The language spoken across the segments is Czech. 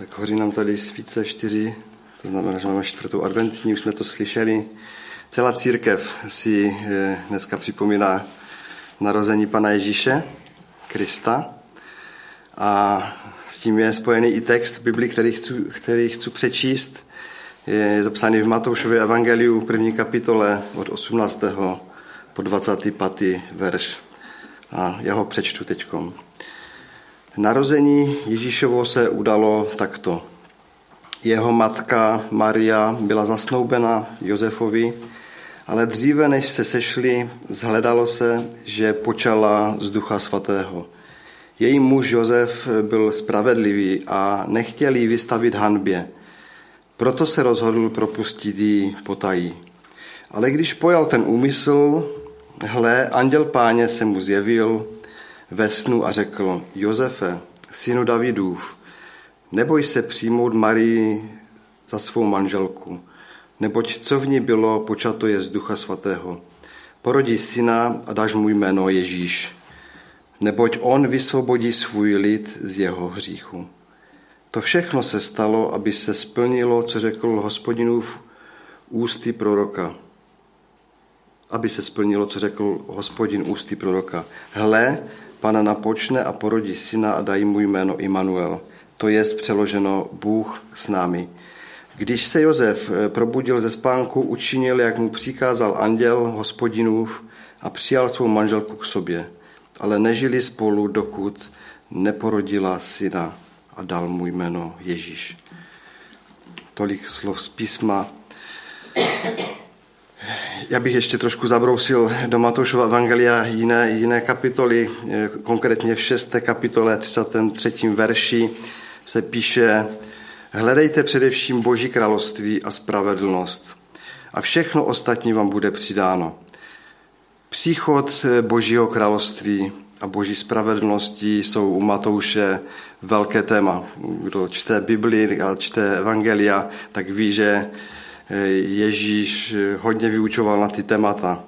Tak hoří nám tady svíce čtyři, to znamená, že máme čtvrtou adventní, už jsme to slyšeli. Celá církev si eh, dneska připomíná narození Pana Ježíše, Krista. A s tím je spojený i text Bibli, který chci, který chci přečíst. Je zapsaný v Matoušově evangeliu, první kapitole od 18. po 25. verš. A já ho přečtu teďkom. Narození Ježíšovo se udalo takto. Jeho matka Maria byla zasnoubena Josefovi, ale dříve než se sešli, zhledalo se, že počala z ducha svatého. Její muž Josef byl spravedlivý a nechtěl jí vystavit hanbě. Proto se rozhodl propustit ji potají. Ale když pojal ten úmysl, hle, anděl páně se mu zjevil ve snu a řekl, Josefe, synu Davidův, neboj se přijmout Marii za svou manželku, neboť co v ní bylo, počato je z Ducha Svatého. Porodí syna a dáš mu jméno Ježíš, neboť on vysvobodí svůj lid z jeho hříchu. To všechno se stalo, aby se splnilo, co řekl hospodinův ústy proroka. Aby se splnilo, co řekl hospodin ústy proroka. Hle, Pana napočne a porodí syna a dají mu jméno Immanuel. To je přeloženo Bůh s námi. Když se Josef eh, probudil ze spánku, učinil, jak mu přikázal anděl hospodinův a přijal svou manželku k sobě. Ale nežili spolu, dokud neporodila syna a dal mu jméno Ježíš. Tolik slov z písma. Já bych ještě trošku zabrousil do Matoušova Evangelia jiné, jiné kapitoly, eh, konkrétně v 6. kapitole 33. verši se píše Hledejte především Boží království a spravedlnost a všechno ostatní vám bude přidáno. Příchod eh, Božího království a Boží spravedlnosti jsou u Matouše velké téma. Kdo čte Bibli a čte Evangelia, tak ví, že Ježíš hodně vyučoval na ty témata.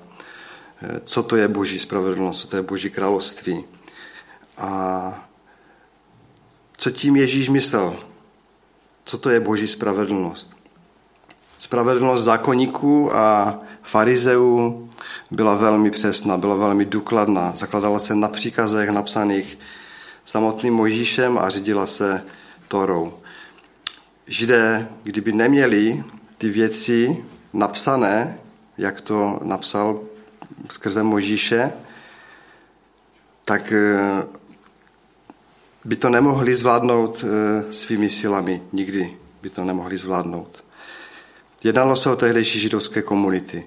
Co to je boží spravedlnost, co to je boží království. A co tím Ježíš myslel? Co to je boží spravedlnost? Spravedlnost zákonníků a farizeů byla velmi přesná, byla velmi důkladná. Zakladala se na příkazech napsaných samotným Mojžíšem a řídila se Torou. Židé, kdyby neměli ty věci napsané, jak to napsal skrze Možíše, tak eh, by to nemohli zvládnout eh, svými silami. Nikdy by to nemohli zvládnout. Jednalo se o tehdejší židovské komunity.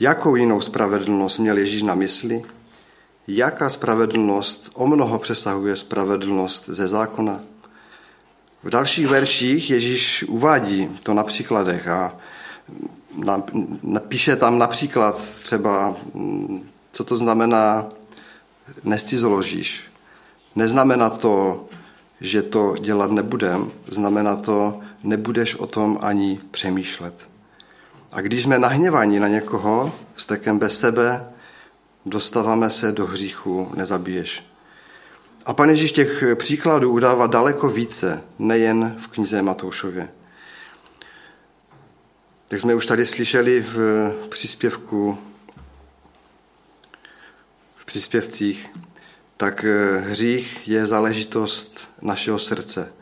Jakou jinou spravedlnost měl Ježíš na mysli? Jaká spravedlnost o mnoho přesahuje spravedlnost ze zákona? V dalších verších Ježíš uvádí to na příkladech a napíše tam například třeba, mm, co to znamená nescizoložíš. Neznamená to, že to dělat nebudem, znamená to, nebudeš o tom ani přemýšlet. A když jsme nahněvaní na někoho, stekem bez sebe, dostáváme se do hříchu, nezabiješ. A pan Ježíš těch příkladů udává daleko více, nejen v knize Matoušově. Jak jsme už tady slyšeli v příspěvku, v příspěvcích, tak hřích je záležitost našeho srdce.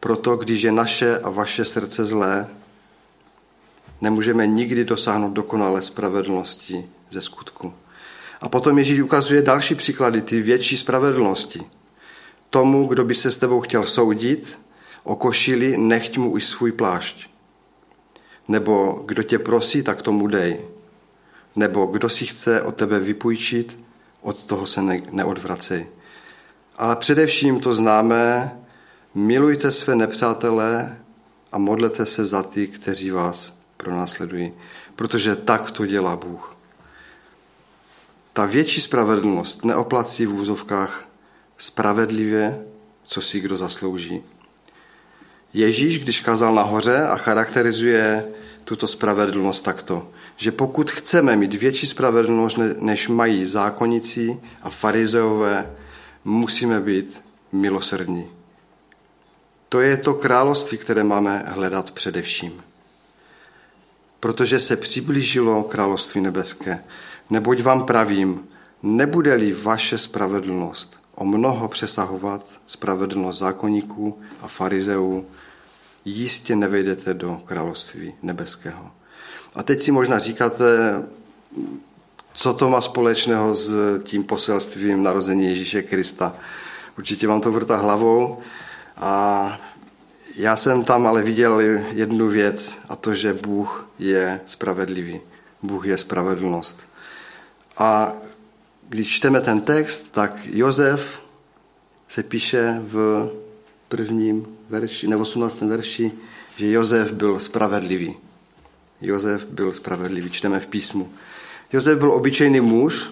Proto, když je naše a vaše srdce zlé, nemůžeme nikdy dosáhnout dokonalé spravedlnosti ze skutku. A potom Ježíš ukazuje další příklady, ty větší spravedlnosti tomu, kdo by se s tebou chtěl soudit, o košili, nechť mu i svůj plášť. Nebo kdo tě prosí, tak tomu dej. Nebo kdo si chce od tebe vypůjčit, od toho se ne, neodvracej. Ale především to známe, milujte své nepřátelé a modlete se za ty, kteří vás pronásledují. Protože tak to dělá Bůh. Ta větší spravedlnost neoplací v úzovkách spravedlivě, co si kdo zaslouží. Ježíš, když kázal nahoře a charakterizuje tuto spravedlnost takto, že pokud chceme mít větší spravedlnost, než mají zákonici a farizeové, musíme být milosrdní. To je to království, které máme hledat především. Protože se přiblížilo království nebeské. Neboť vám pravím, nebude-li vaše spravedlnost o mnoho přesahovat spravedlnost zákonníků a farizeů, jistě nevejdete do království nebeského. A teď si možná říkáte, co to má společného s tím poselstvím narození Ježíše Krista. Určitě vám to vrtá hlavou. A já jsem tam ale viděl jednu věc, a to, že Bůh je spravedlivý. Bůh je spravedlnost. A když čteme ten text, tak Jozef se píše v prvním verši, nebo 18. verši, že Jozef byl spravedlivý. Jozef byl spravedlivý, čteme v písmu. Jozef byl obyčejný muž,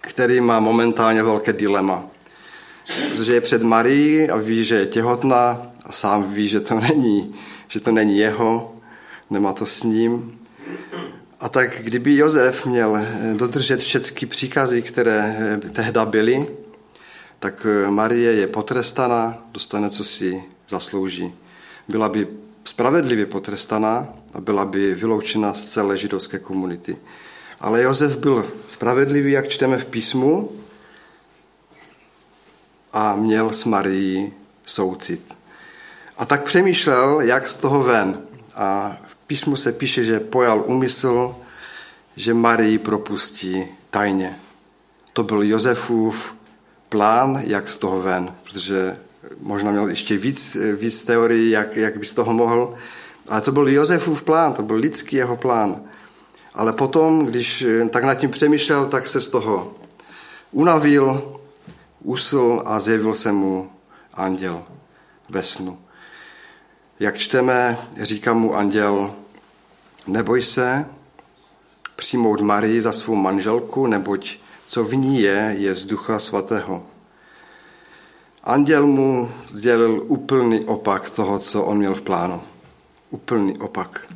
který má momentálně velké dilema. Protože je před Marií a ví, že je těhotná a sám ví, že to není, že to není jeho, nemá to s ním. A tak kdyby Jozef měl dodržet všechny příkazy, které tehda byly, tak Marie je potrestaná, dostane, co si zaslouží. Byla by spravedlivě potrestaná a byla by vyloučena z celé židovské komunity. Ale Josef byl spravedlivý, jak čteme v písmu, a měl s Marií soucit. A tak přemýšlel, jak z toho ven. A písmu se píše, že pojal úmysl, že Marii propustí tajně. To byl Josefův plán, jak z toho ven, protože možná měl ještě víc, víc teorií, jak, jak by z toho mohl. Ale to byl Josefův plán, to byl lidský jeho plán. Ale potom, když tak nad tím přemýšlel, tak se z toho unavil, usl a zjevil se mu anděl ve snu. Jak čteme, říká mu anděl, neboj se přijmout Marii za svou manželku, neboť co v ní je, je z ducha svatého. Anděl mu sdělil úplný opak toho, co on měl v plánu. Úplný opak.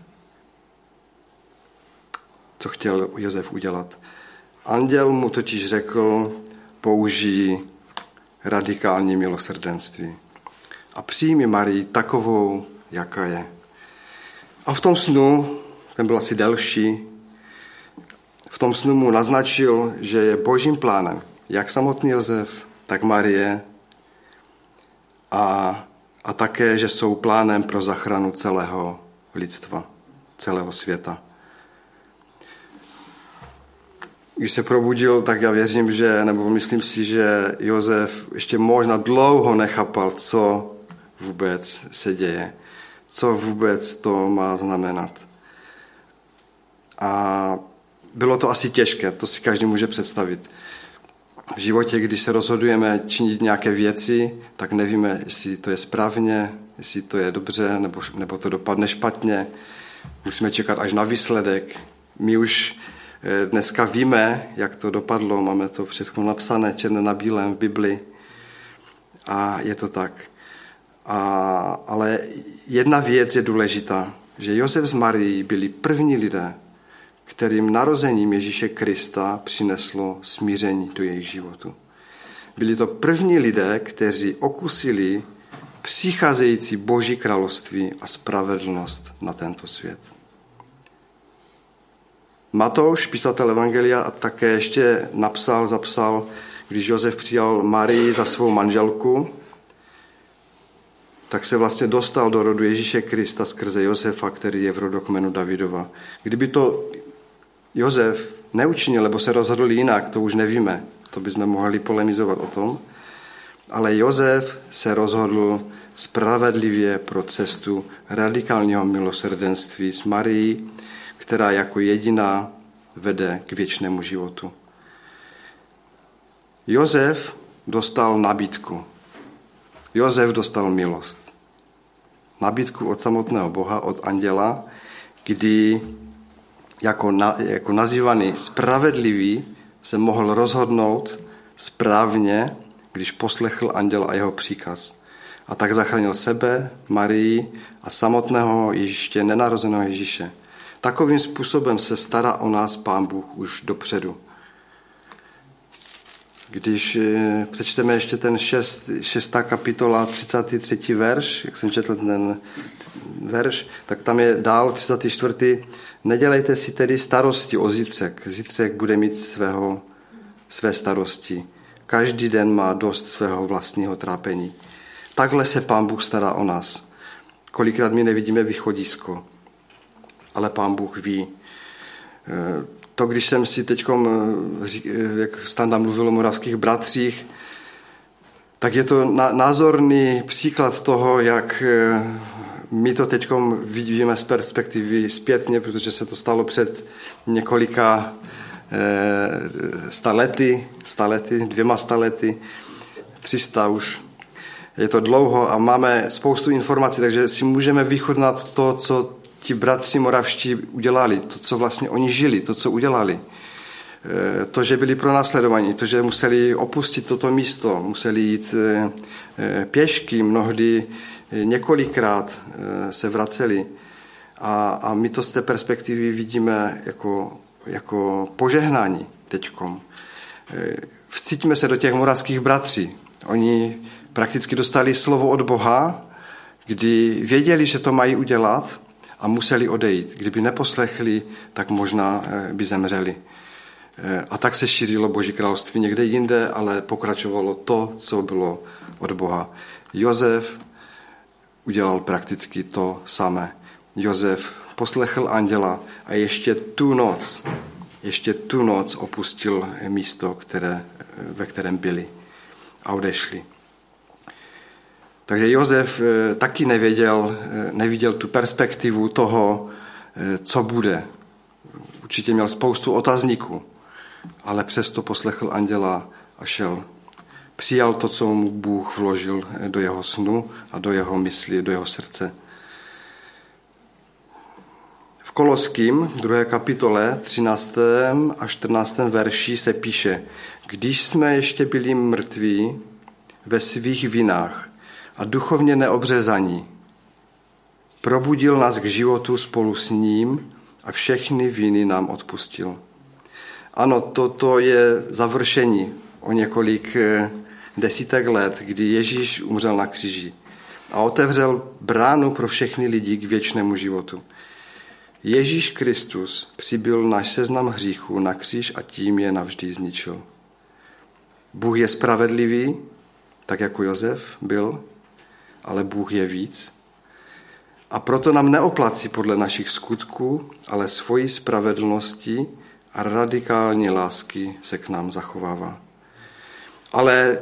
Co chtěl Josef udělat. Anděl mu totiž řekl, použij radikální milosrdenství a přijmi Marii takovou, jaká je. A v tom snu, ten byl asi delší, v tom snu mu naznačil, že je božím plánem, jak samotný Josef, tak Marie a, a také, že jsou plánem pro zachranu celého lidstva, celého světa. Když se probudil, tak já věřím, že, nebo myslím si, že Josef ještě možná dlouho nechápal, co vůbec se děje, co vůbec to má znamenat. A bylo to asi těžké, to si každý může představit v životě, když se rozhodujeme činit nějaké věci, tak nevíme, jestli to je správně, jestli to je dobře, nebo, nebo to dopadne špatně. Musíme čekat až na výsledek. My už eh, dneska víme, jak to dopadlo, máme to všechno napsané černé na bílém v Bibli. A je to tak. A, ale jedna věc je důležitá, že Josef s Marií byli první lidé, kterým narozením Ježíše Krista přineslo smíření do jejich životu. Byli to první lidé, kteří okusili přicházející Boží království a spravedlnost na tento svět. Matouš, písatel Evangelia, také ještě napsal, zapsal, když Josef přijal Marii za svou manželku, tak se vlastně dostal do rodu Ježíše Krista skrze Josefa, který je v rodokmenu Davidova. Kdyby to Jozef neučinil, nebo se rozhodl jinak, to už nevíme. To bychom mohli polemizovat o tom. Ale Jozef se rozhodl spravedlivě pro cestu radikálního milosrdenství s Marií, která jako jediná vede k věčnému životu. Jozef dostal nabídku. Jozef dostal milost. Nabídku od samotného Boha, od anděla, kdy jako, na, jako nazývaný spravedlivý se mohl rozhodnout správně, když poslechl anděl a jeho příkaz. A tak zachránil sebe, Marii a samotného Ježíště, nenarozeného Ježíše. Takovým způsobem se stará o nás Pán Bůh už dopředu. Když eh, přečteme ještě ten šest, šestá kapitola, 33. verš, jak jsem četl ten verš, tak tam je dál 34. Nedělejte si tedy starosti o zítřek. Zítřek bude mít svého, své starosti. Každý den má dost svého vlastního trápení. Takhle se Pán Bůh stará o nás. Kolikrát my nevidíme východisko, ale Pán Bůh ví. Eh, to, když jsem si teď, eh, eh, jak Standa mluvil o moravských bratřích, tak je to názorný příklad toho, jak my to teď vidíme z perspektivy zpětně, protože se to stalo před několika stalety, stalety, dvěma stalety, 300 už. Je to dlouho a máme spoustu informací, takže si můžeme vychodnat to, co ti bratři moravští udělali, to, co vlastně oni žili, to, co udělali. E, to, že byli pronásledovaní, to, že museli opustit toto místo, museli jít e, e, pěšky, mnohdy několikrát se vraceli. A, a my to z té perspektivy vidíme jako, jako požehnání teďkom. Vcítíme se do těch moravských bratří. Oni prakticky dostali slovo od Boha, kdy věděli, že to mají udělat a museli odejít. Kdyby neposlechli, tak možná eh, by zemřeli. Eh, a tak se šířilo Boží království někde jinde, ale pokračovalo to, co bylo od Boha. Jozef udělal prakticky to samé. Jozef poslechl anděla a ještě tu noc, ještě tu noc opustil místo, které, eh, ve kterém byli a odešli. Takže Jozef eh, taky nevěděl, eh, neviděl tu perspektivu toho, eh, co bude. Určitě měl spoustu otazníků, ale přesto poslechl anděla a šel. Přijal to, co mu Bůh vložil do jeho snu a do jeho mysli, do jeho srdce. V Koloským, druhé kapitole, 13. a 14. verši se píše, když jsme ještě byli mrtví ve svých vinách, a duchovně neobřezaní. Probudil nás k životu spolu s ním a všechny viny nám odpustil. Ano, toto je završení o několik eh, desítek let, kdy Ježíš umřel na kříži a otevřel bránu pro všechny lidi k věčnému životu. Ježíš Kristus přibyl náš seznam hříchů na kříž a tím je navždy zničil. Bůh je spravedlivý, tak jako Josef byl, ale Bůh je víc. A proto nám neoplací podle našich skutků, ale svojí spravedlnosti a radikální lásky se k nám zachovává. Ale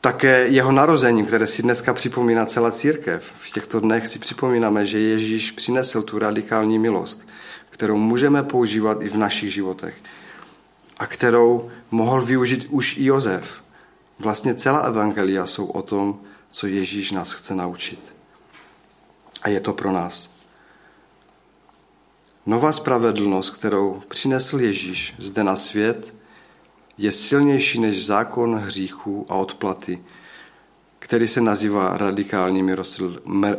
také jeho narození, které si dneska připomíná celá církev. V těchto dnech si připomínáme, že Ježíš přinesl tu radikální milost, kterou můžeme používat i v našich životech a kterou mohl využít už i Jozef. Vlastně celá evangelia jsou o tom, co Ježíš nás chce naučit. A je to pro nás. Nová spravedlnost, kterou přinesl Ježíš zde na svět, je silnější než zákon hříchů a odplaty, který se nazývá radikální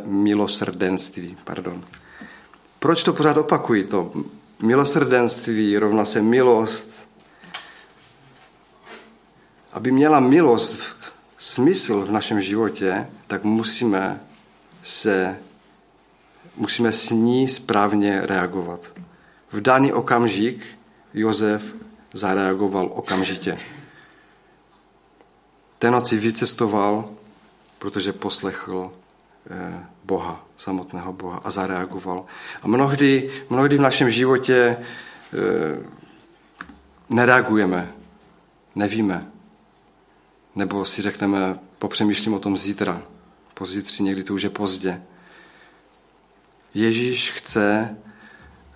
milosrdenství. Pardon. Proč to pořád opakuji? To milosrdenství rovná se milost. Aby měla milost smysl v našem životě, tak musíme se musíme s ní správně reagovat. V daný okamžik Jozef zareagoval okamžitě. Ten noci vycestoval, protože poslechl eh, Boha, samotného Boha a zareagoval. A mnohdy, mnohdy v našem životě eh, nereagujeme, nevíme. Nebo si řekneme, popřemýšlím o tom zítra, pozítří, někdy to už je pozdě. Ježíš chce,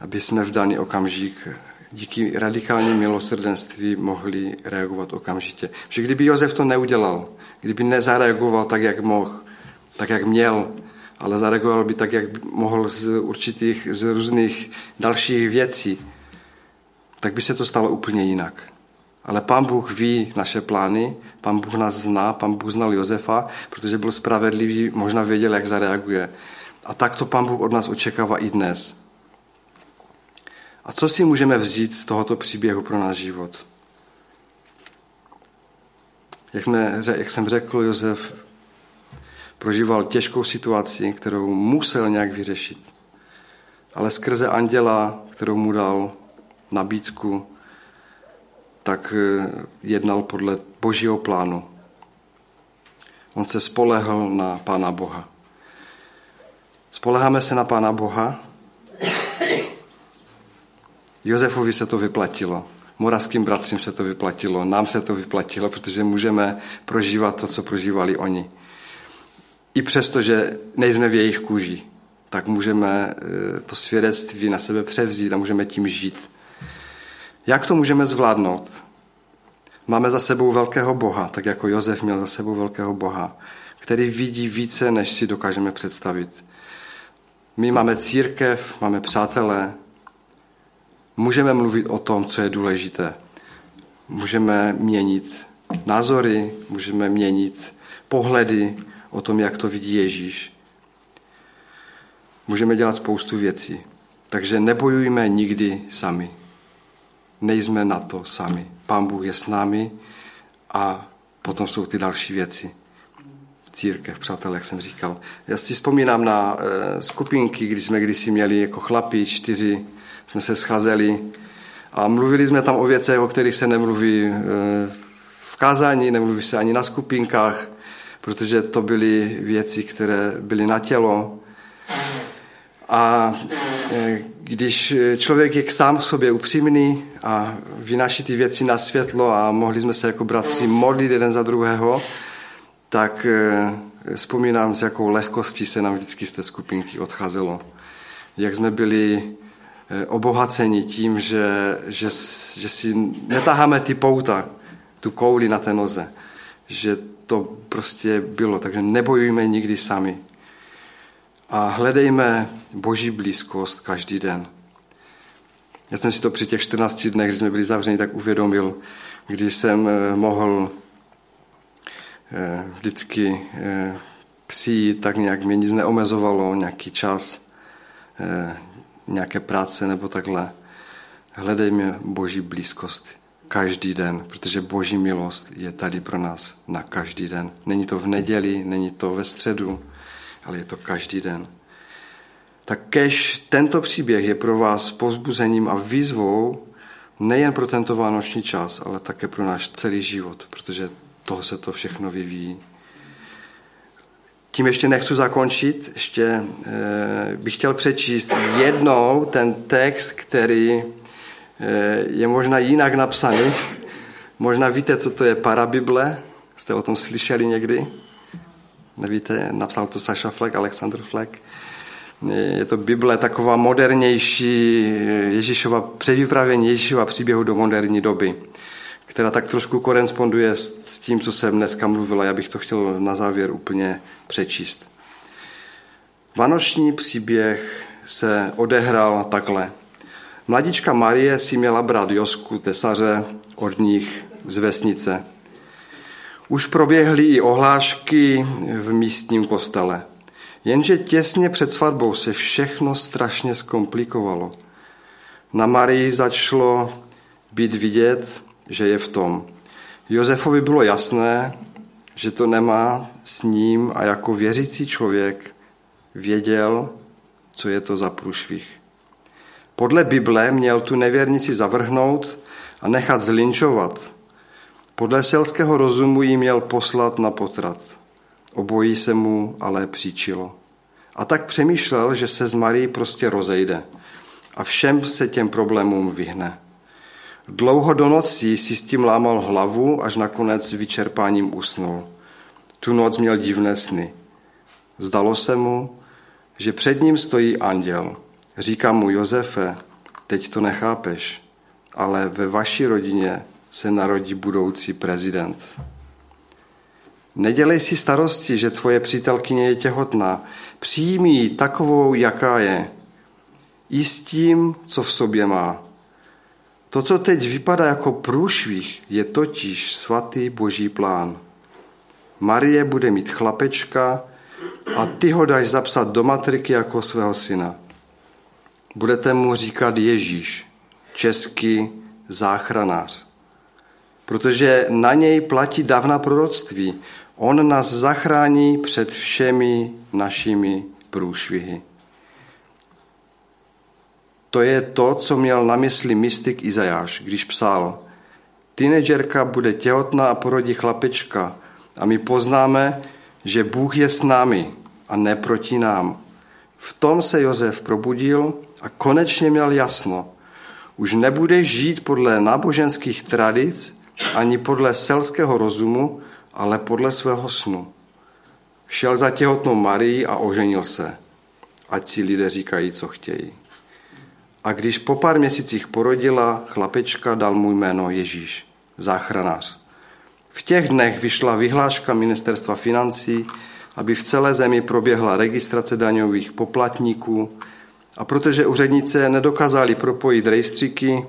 aby jsme v daný okamžik díky radikální milosrdenství mohli reagovat okamžitě. Že kdyby Josef to neudělal, kdyby nezareagoval tak, jak mohl, tak, jak měl, ale zareagoval by tak, jak mohl z určitých, z různých dalších věcí, tak by se to stalo úplně jinak. Ale pán Bůh ví naše plány, pán Bůh nás zná, pán Bůh znal Josefa, protože byl spravedlivý, možná věděl, jak zareaguje. A tak to pán Bůh od nás očekává i dnes. A co si můžeme vzít z tohoto příběhu pro náš život? Jak, jsme, jak jsem řekl, Josef prožíval těžkou situaci, kterou musel nějak vyřešit. Ale skrze anděla, kterou mu dal nabídku, tak eh, jednal podle božího plánu. On se spolehl na Pána Boha. Spoleháme se na Pána Boha. Josefovi se to vyplatilo. Moravským bratřím se to vyplatilo. Nám se to vyplatilo, protože můžeme prožívat to, co prožívali oni. I přesto, že nejsme v jejich kůži, tak můžeme eh, to svědectví na sebe převzít a můžeme tím žít. Jak to můžeme zvládnout? Máme za sebou velkého Boha, tak jako Josef měl za sebou velkého Boha, který vidí více, než si dokážeme představit. My máme církev, máme přátelé, můžeme mluvit o tom, co je důležité. Můžeme měnit názory, můžeme měnit pohledy o tom, jak to vidí Ježíš. Můžeme dělat spoustu věcí. Takže nebojujme nikdy sami. Nejsme na to sami. Pán Bůh je s námi a potom jsou ty další věci. Církev, přátelé, jak jsem říkal. Já si vzpomínám na e, skupinky, kdy jsme kdysi měli jako chlapi, čtyři, jsme se scházeli a mluvili jsme tam o věcech, o kterých se nemluví e, v kázání, nemluví se ani na skupinkách, protože to byly věci, které byly na tělo. A e, když člověk je k sám sobě upřímný a vynáší ty věci na světlo a mohli jsme se jako bratři modlit jeden za druhého, tak e, vzpomínám, s jakou lehkostí se nám vždycky z té skupinky odcházelo. Jak jsme byli obohaceni tím, že, že, že si netaháme ty pouta, tu kouli na té noze. Že to prostě bylo, takže nebojujme nikdy sami a hledejme boží blízkost každý den. Já jsem si to při těch 14 dnech, kdy jsme byli zavřeni, tak uvědomil, když jsem eh, mohl eh, vždycky eh, přijít, tak nějak mě nic neomezovalo, nějaký čas, nějaké práce nebo takhle. Hledejme boží blízkost každý den, protože boží milost je tady pro nás na každý den. Není to v neděli, není to ve středu, ale je to každý den. Tak kež tento příběh je pro vás povzbuzením a výzvou nejen pro tento vánoční čas, ale také pro náš celý život, protože toho se to všechno vyvíjí. Tím ještě nechci zakončit, ještě eh, bych chtěl přečíst jednou ten text, který eh, je možná jinak napsaný. Možná víte, co to je parabible, jste o tom slyšeli někdy? Nevíte, napsal to Saša Fleck, Alexander Fleck. Je to Bible taková modernější Ježíšova převypravění Ježíšova příběhu do moderní doby, která tak trošku koresponduje s tím, co jsem dneska mluvila. Já bych to chtěl na závěr úplně přečíst. Vánoční příběh se odehrál takhle. Mladička Marie si měla brát Josku, tesaře, od nich z vesnice – už proběhly i ohlášky v místním kostele. Jenže těsně před svatbou se všechno strašně zkomplikovalo. Na Marii začalo být vidět, že je v tom. Josefovi bylo jasné, že to nemá s ním a jako věřící člověk věděl, co je to za průšvih. Podle Bible měl tu nevěrnici zavrhnout a nechat zlinčovat, podle selského rozumu jí měl poslat na potrat. Obojí se mu ale příčilo. A tak přemýšlel, že se z Marii prostě rozejde a všem se těm problémům vyhne. Dlouho do nocí si s tím lámal hlavu, až nakonec s vyčerpáním usnul. Tu noc měl divné sny. Zdalo se mu, že před ním stojí anděl. Říká mu Josefe, teď to nechápeš, ale ve vaší rodině se narodí budoucí prezident. Nedělej si starosti, že tvoje přítelkyně je těhotná. Přijmi takovou, jaká je. I s tím, co v sobě má. To, co teď vypadá jako průšvih, je totiž svatý boží plán. Marie bude mít chlapečka a ty ho dáš zapsat do matriky jako svého syna. Budete mu říkat Ježíš, český záchranář. Protože na něj platí dávna proroctví. On nás zachrání před všemi našimi průšvihy. To je to, co měl na mysli mystik Izajáš, když psal Teenagerka bude těhotná a porodí chlapečka a my poznáme, že Bůh je s námi a ne proti nám. V tom se Josef probudil a konečně měl jasno. Už nebude žít podle náboženských tradic ani podle selského rozumu, ale podle svého snu. Šel za těhotnou Marii a oženil se. Ať si lidé říkají, co chtějí. A když po pár měsících porodila, chlapečka dal mu jméno Ježíš, záchranář. V těch dnech vyšla vyhláška ministerstva financí, aby v celé zemi proběhla registrace daňových poplatníků a protože úřednice nedokázali propojit rejstříky,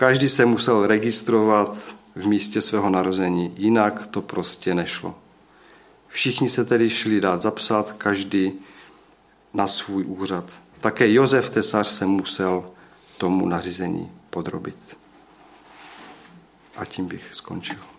každý se musel registrovat v místě svého narození, jinak to prostě nešlo. Všichni se tedy šli dát zapsat, každý na svůj úřad. Také Josef Tesař se musel tomu nařízení podrobit. A tím bych skončil.